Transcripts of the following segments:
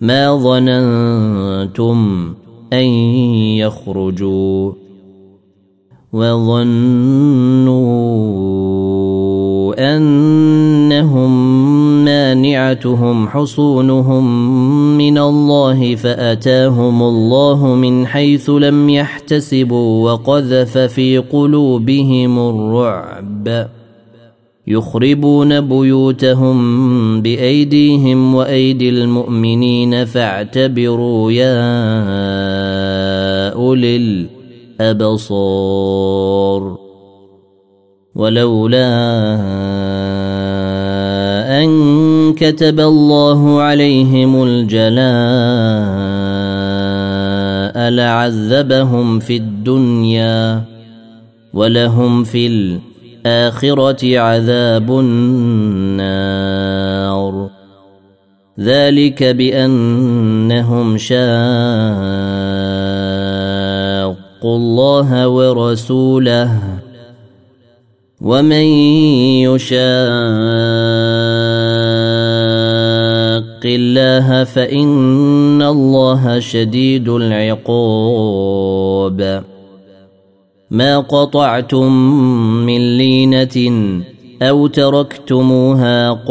ما ظننتم أن يخرجوا وظنوا أنهم مانعتهم حصونهم من الله فأتاهم الله من حيث لم يحتسبوا وقذف في قلوبهم الرعب. يخربون بيوتهم بأيديهم وأيدي المؤمنين فاعتبروا يا أولي الأبصار. ولولا أن كتب الله عليهم الجلاء لعذبهم في الدنيا ولهم في الآخرة الآخرة عذاب النار. ذلك بأنهم شاقوا الله ورسوله. ومن يشاق الله فإن الله شديد العقاب. ما قطعتم من لينة أو تركتموها قائمة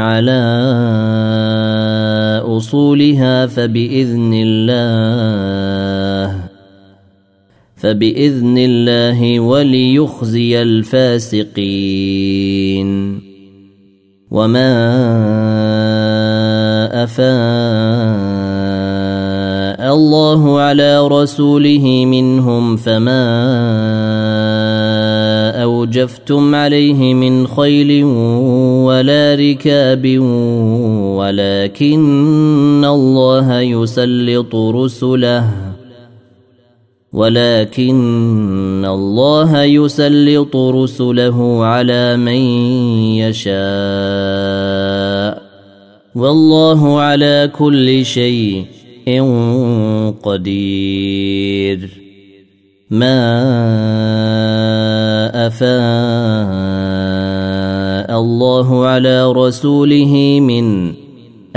على أصولها فبإذن الله فبإذن الله وليخزي الفاسقين. وما افاء الله على رسوله منهم فما أوجفتم عليه من خيل ولا ركاب ولكن الله يسلط رسله. ولكن الله يسلط رسله على من يشاء. والله على كل شيء قدير. ما أفاء الله على رسوله من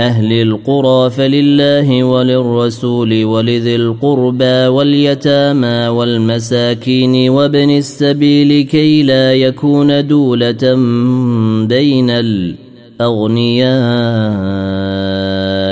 أهل القرى فلله وللرسول ولذي القربى واليتامى والمساكين وابن السبيل كي لا يكون دولة بين الأغنياء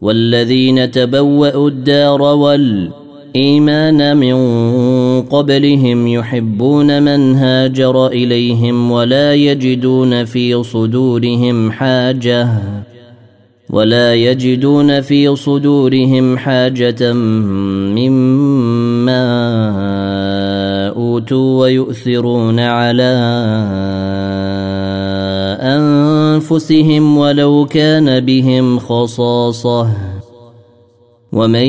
والذين تبوأوا الدار والإيمان من قبلهم يحبون من هاجر إليهم ولا يجدون في صدورهم حاجة ولا يجدون في صدورهم حاجة مما أوتوا ويؤثرون على أنفسهم ولو كان بهم خصاصة. ومن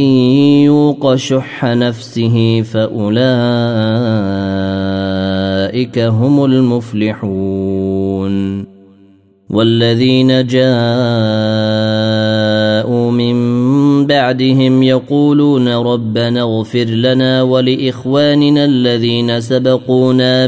يوق شح نفسه فأولئك هم المفلحون. والذين جاءوا من بعدهم يقولون ربنا اغفر لنا ولإخواننا الذين سبقونا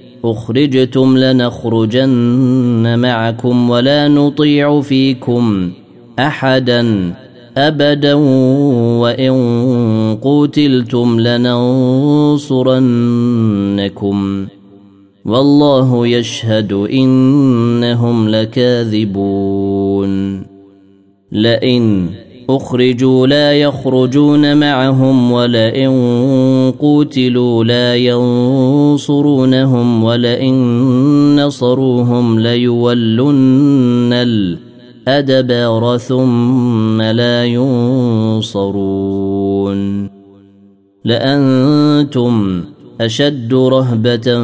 أخرجتم لنخرجن معكم ولا نطيع فيكم أحدا أبدا وإن قتلتم لننصرنكم والله يشهد إنهم لكاذبون لئن أخرجوا لا يخرجون معهم ولئن قوتلوا لا ينصرونهم ولئن نصروهم ليولن الادبار ثم لا ينصرون لأنتم أشد رهبة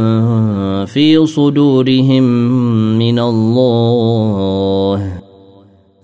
في صدورهم من الله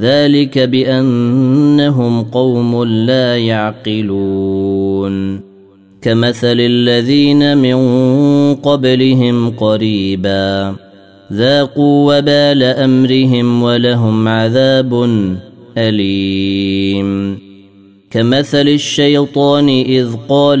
ذلك بأنهم قوم لا يعقلون. كمثل الذين من قبلهم قريبا ذاقوا وبال أمرهم ولهم عذاب أليم. كمثل الشيطان إذ قال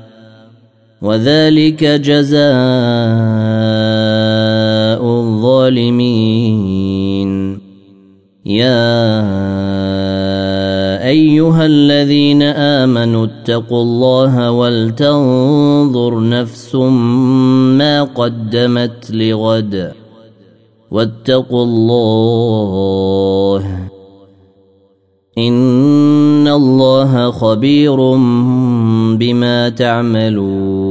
وذلك جزاء الظالمين. يا أيها الذين آمنوا اتقوا الله ولتنظر نفس ما قدمت لغد. واتقوا الله. إن الله خبير بما تعملون.